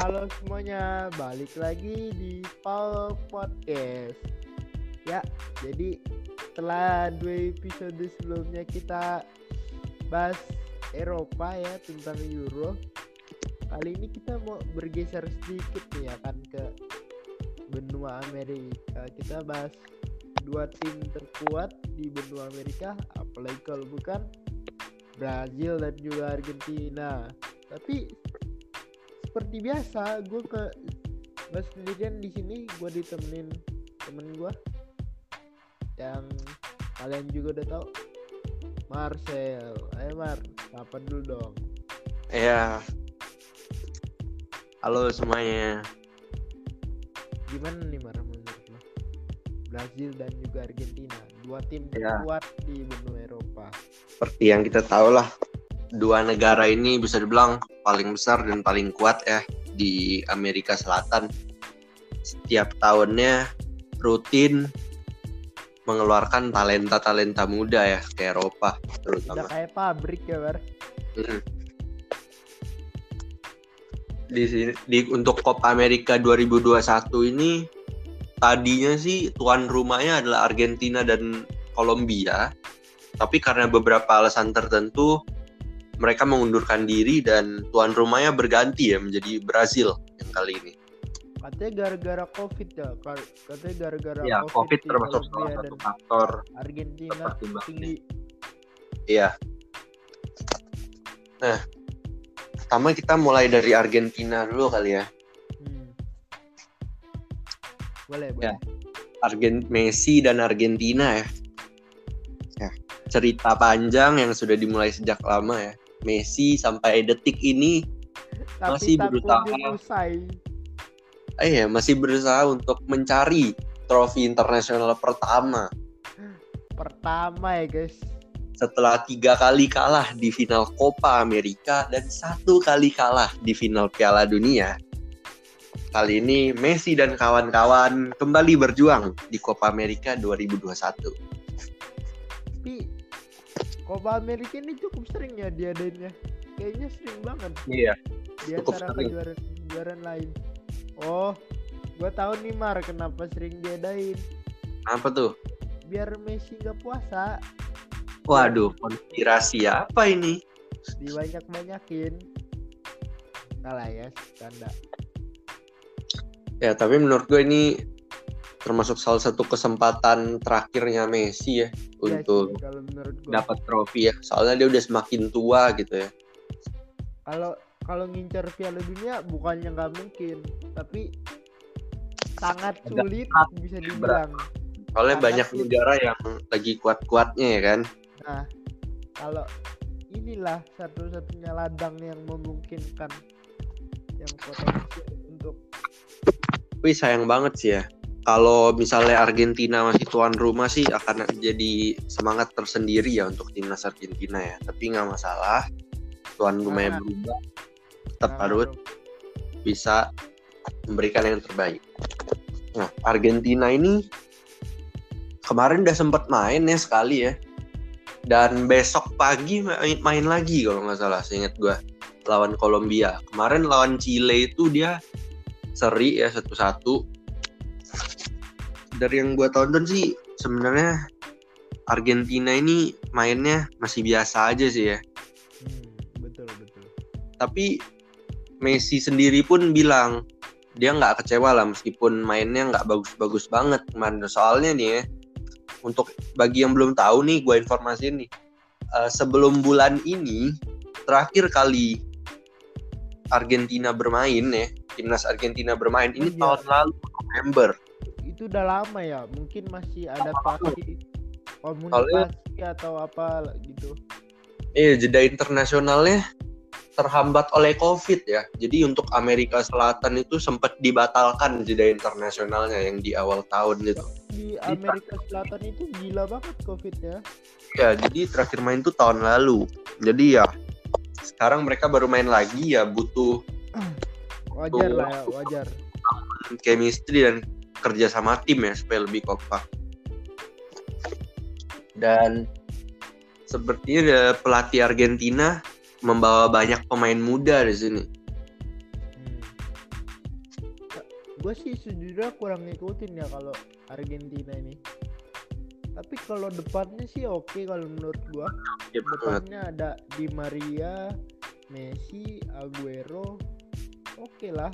Halo semuanya, balik lagi di Paul Podcast. Ya, jadi setelah dua episode sebelumnya kita bahas Eropa ya tentang Euro. Kali ini kita mau bergeser sedikit nih ya kan ke benua Amerika. Kita bahas dua tim terkuat di benua Amerika, apalagi kalau bukan Brazil dan juga Argentina. Tapi seperti biasa, gue ke nggak sendirian di sini, gue ditemenin temen gue yang kalian juga udah tahu Marcel. Ayo Mar, apa dulu dong? Iya. Halo semuanya. Gimana nih Mar menurut lo? Brazil dan juga Argentina, dua tim Ya. di benua Eropa. Seperti yang kita tahu lah, dua negara ini bisa dibilang paling besar dan paling kuat ya di Amerika Selatan. Setiap tahunnya rutin mengeluarkan talenta-talenta muda ya ke Eropa Udah terutama. kayak pabrik ya Mar. Mm. Di sini di untuk Copa America 2021 ini tadinya sih tuan rumahnya adalah Argentina dan Kolombia. Tapi karena beberapa alasan tertentu mereka mengundurkan diri dan tuan rumahnya berganti ya menjadi Brazil yang kali ini. Katanya gara-gara COVID ya, katanya gara-gara Ya, COVID di termasuk salah satu faktor Argentina tinggi. Iya. Nah, pertama kita mulai dari Argentina dulu kali ya. Hmm. Boleh, Ya. boleh. Argent Messi dan Argentina ya. Ya, cerita panjang yang sudah dimulai sejak lama ya. Messi sampai detik ini Tapi masih berusaha. eh masih berusaha untuk mencari trofi internasional pertama Pertama ya, guys. setelah tiga kali kalah di final Copa America dan satu kali kalah di final Piala Dunia. Kali ini Messi dan kawan-kawan kembali berjuang di Copa America 2021. Tapi Copa America ini cukup sering ya diadainnya. Kayaknya sering banget Iya. di antara kejuaraan-kejuaraan lain. Oh, gua tahu nih Mar kenapa sering diadain. Apa tuh? Biar Messi nggak puasa, Waduh, konspirasi apa ini? dibanyak-banyakin. Salah ya, tanda. Ya, tapi menurut gue ini termasuk salah satu kesempatan terakhirnya Messi ya Iya untuk dapat trofi ya. Soalnya dia udah semakin tua gitu ya. kalau kalau ngincar Piala Dunia bukannya nggak mungkin tapi sangat Agak sulit berat, bisa dibilang Soalnya Sangat banyak sulit. negara yang lagi kuat-kuatnya ya kan. nah kalau inilah satu-satunya ladang yang memungkinkan yang potensial untuk Tapi sayang banget sih ya. Kalau misalnya Argentina masih tuan rumah sih akan jadi semangat tersendiri ya untuk timnas Argentina ya. Tapi nggak masalah. Tuan rumahnya Nah. berubah. Tetap Nah, harus bisa memberikan yang terbaik. Nah, Argentina ini kemarin udah sempat main ya sekali ya. Dan besok pagi main, main lagi kalau nggak salah, seingat gue lawan Kolombia. Kemarin lawan Chile itu dia seri ya satu-satu. Dari yang gue tonton sih sebenarnya Argentina ini mainnya masih biasa aja sih ya. Hmm, betul betul Tapi Messi sendiri pun bilang dia nggak kecewa lah meskipun mainnya nggak bagus-bagus banget kemarin. Soalnya nih ya, untuk bagi yang belum tahu nih, gue informasiin nih. Eh, sebelum bulan ini terakhir kali Argentina bermain ya, timnas Argentina bermain ini Oh, iya. tahun lalu November. Itu udah lama ya mungkin masih adaptasi komunikasi atau apa gitu Eh jeda internasionalnya terhambat oleh COVID ya. Jadi untuk Amerika Selatan itu sempat dibatalkan jeda internasionalnya yang di awal tahun itu. di Amerika Selatan itu gila banget covid ya Ya, jadi terakhir main tuh tahun lalu. Jadi ya sekarang mereka baru main lagi ya butuh wajar lah ya wajar chemistry dan kerja sama tim ya supaya lebih kompak. Dan sepertinya ada pelatih Argentina membawa banyak pemain muda di sini. Hmm. gue sih sejujurnya kurang ngikutin ya kalau Argentina ini tapi kalau depannya sih oke kalau menurut gua Ya, banget. depannya ada Di Maria Messi Aguero oke lah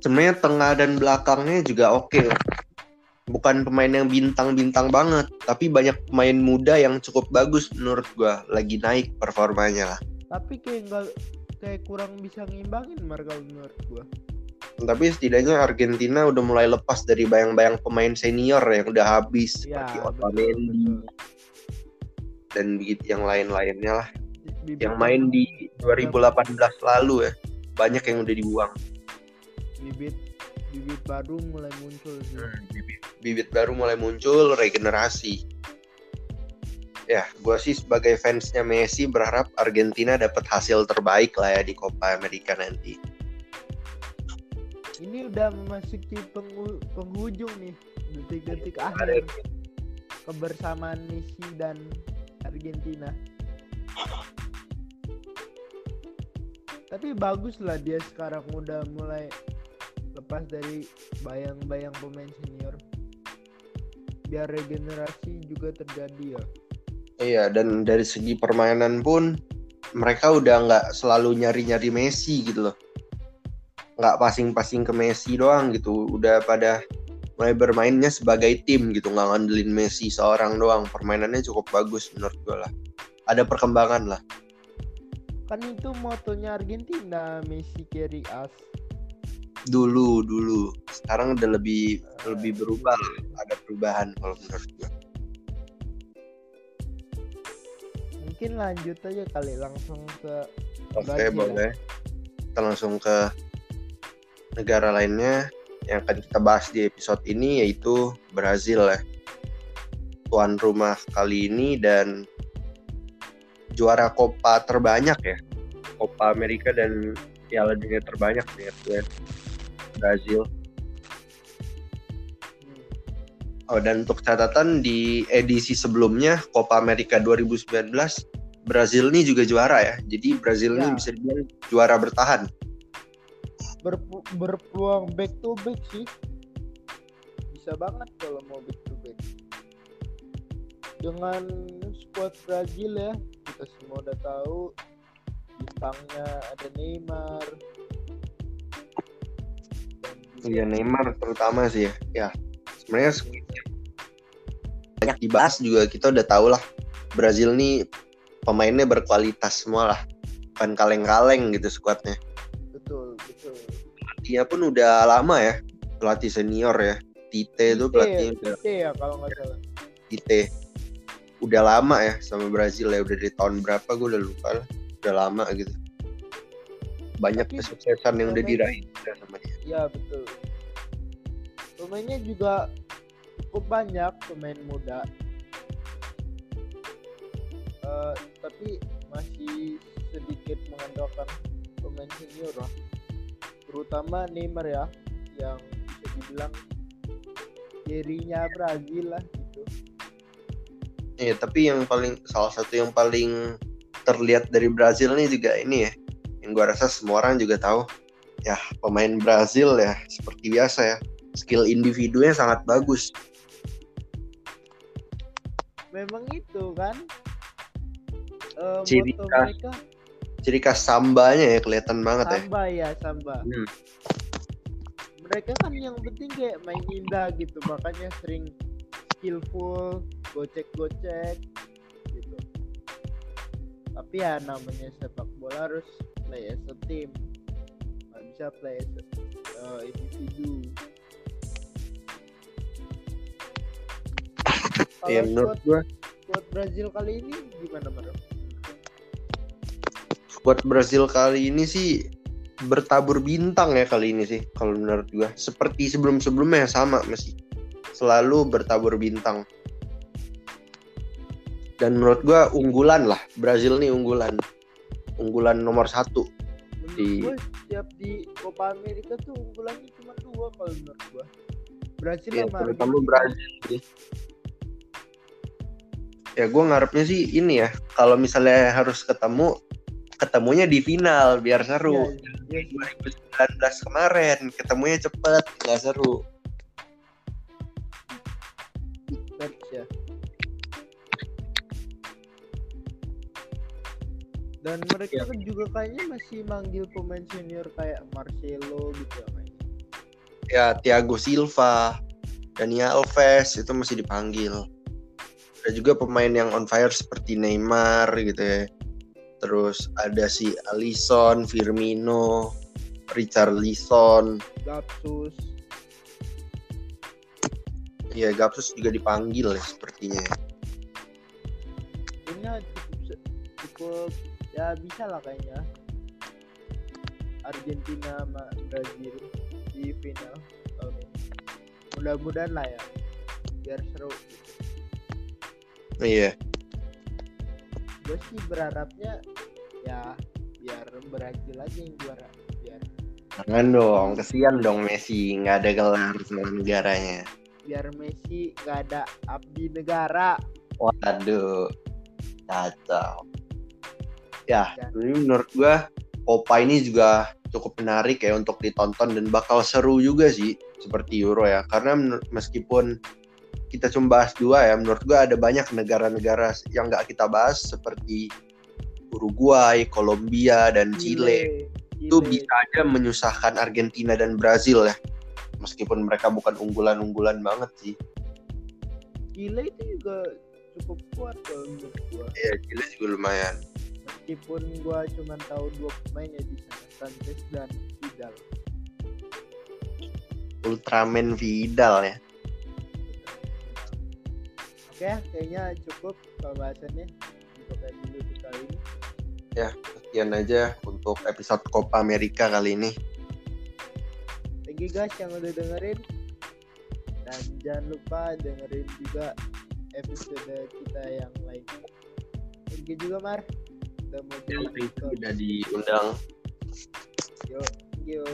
sebenarnya tengah dan belakangnya juga oke bukan pemain yang bintang-bintang banget tapi banyak pemain muda yang cukup bagus menurut gua. Lagi naik performanya lah. Tapi kayak nggak kayak kurang bisa ngimbangin Mar kalau menurut gua. Tapi setidaknya Argentina udah mulai lepas dari bayang-bayang pemain senior yang udah habis ya seperti Otamendi dan begitu yang lain-lainnya lah. Yang main di 2018 lalu ya banyak yang udah dibuang bibit bibit baru mulai muncul sih. bibit, bibit baru mulai muncul regenerasi ya gue sih sebagai fansnya Messi berharap Argentina dapat hasil terbaik lah ya di Copa America nanti ini udah memasuki penghu- penghujung nih detik-detik akhir kebersamaan Messi dan Argentina. Tapi bagus lah dia sekarang udah mulai lepas dari bayang-bayang pemain senior. Biar regenerasi juga terjadi ya. iya dan dari segi permainan pun mereka udah nggak selalu nyari-nyari Messi gitu loh nggak passing-passing ke Messi doang gitu udah pada mulai bermainnya sebagai tim gitu nggak ngandelin Messi seorang doang permainannya cukup bagus menurut gue lah ada perkembangan lah Kan itu motonya Argentina, Messi carry us. Dulu dulu. Sekarang udah lebih lebih berubah ada perubahan kalau menurut gue Mungkin lanjut aja kali langsung ke oke Brazil ya. boleh. Kita langsung ke negara lainnya yang akan kita bahas di episode ini yaitu Brazil ya. Tuan rumah kali ini dan juara Copa terbanyak ya. Copa Amerika dan Piala Dunia terbanyak nih ya Brazil Oh dan untuk catatan di edisi sebelumnya Copa America 2019 Brazil ini juga juara ya. Jadi Brazil Ya. ini bisa dibilang juara bertahan. Berpu- berpeluang back to back sih bisa banget kalau mau back to back dengan squad Brazil ya kita semua udah tahu bintangnya ada Neymar Iya Neymar terutama sih ya. Ya sebenarnya banyak dibahas juga kita udah tahu lah Brazil nih pemainnya berkualitas semua lah. Bukan kaleng-kaleng gitu skuadnya. betul betul Dia pun udah lama ya pelatih senior ya. Tite itu pelatihnya udah Tite ya kalau nggak salah Tite udah lama ya sama Brazil ya udah dari tahun berapa gue udah lupa lah udah lama gitu banyak kesuksesan yang udah diraih sama dia ya betul pemainnya juga cukup banyak pemain muda Eh, tapi masih sedikit mengandalkan pemain senior lah terutama Neymar ya yang bisa dibilang dirinya Brazil lah gitu Iya, tapi yang paling salah satu yang paling terlihat dari Brazil nih juga ini ya. Yang gua rasa semua orang juga tahu. Ya, pemain Brazil ya seperti biasa ya. Skill individunya sangat bagus. memang itu kan Eh, Ciri khas mereka Ciri khas sambanya ya kelihatan banget ya. samba ya samba Hmm. mereka kan yang penting kayak main indah gitu makanya sering skillful gocek-gocek gitu tapi ya namanya sepak bola harus play as a team as a uh, kalau Ya menurut gua buat Brazil kali ini gimana Bro? buat Brazil kali ini sih bertabur bintang ya kali ini sih kalau menurut gua. Seperti sebelum-sebelumnya sama masih selalu bertabur bintang. Dan menurut gua unggulan lah Brazil nih unggulan unggulan nomor satu Menurut Di- gue setiap di Copa America tuh unggulannya cuma dua kalau menurut gua Brazil ya sama terutama. Brazil sih. ya gue ngarepnya sih ini ya kalau misalnya harus ketemu ketemunya di final biar seru. Iya, iya, 2019 kemarin ketemunya cepet nggak seru. ya. Dan mereka Iya. kan juga kayaknya masih manggil pemain senior kayak Marcelo gitu ya. Ya Thiago Silva, Daniel Alves itu masih dipanggil. Ada juga pemain yang on fire seperti Neymar gitu ya. Terus ada si Alisson, Firmino, Richarlison, Gapsus. Iya, Gapsus juga dipanggil ya sepertinya. Ini cukup cukup ya bisa lah kayaknya. Argentina sama Brazil di final tahun ini. Mudah-mudahan lah ya. Biar seru. gitu. Iya, Gue sih berharapnya ya biar Brazil aja yang juara. Biar jangan dong, kesian dong Messi nggak ada gelar sama negaranya. biar Messi gak ada abdi negara. Waduh, kacau. Ya, ini menurut gua Copa ini juga cukup menarik ya untuk ditonton dan bakal seru juga sih seperti Euro ya. Karena meskipun kita cuma bahas dua ya, menurut gua ada banyak negara-negara yang nggak kita bahas seperti Uruguay, Kolombia, dan Chile. Itu Chile. bisa aja menyusahkan Argentina dan Brazil ya. Meskipun mereka bukan unggulan-unggulan banget sih. Chile itu juga cukup kuat kalau menurut gua. Iya, Chile juga lumayan. Meskipun gua cuma tahu dua pemain ya di sana, Sanchez dan Vidal. Ultraman Vidal ya. Oke, kayaknya cukup pembahasannya untuk episode kali ini. Sekian aja untuk episode Copa America kali ini. Thank you guys yang udah dengerin. Dan jangan lupa dengerin juga episode kita yang lain. Thank you juga Mar. Udah mau join ke- Udah diundang. Yo, you.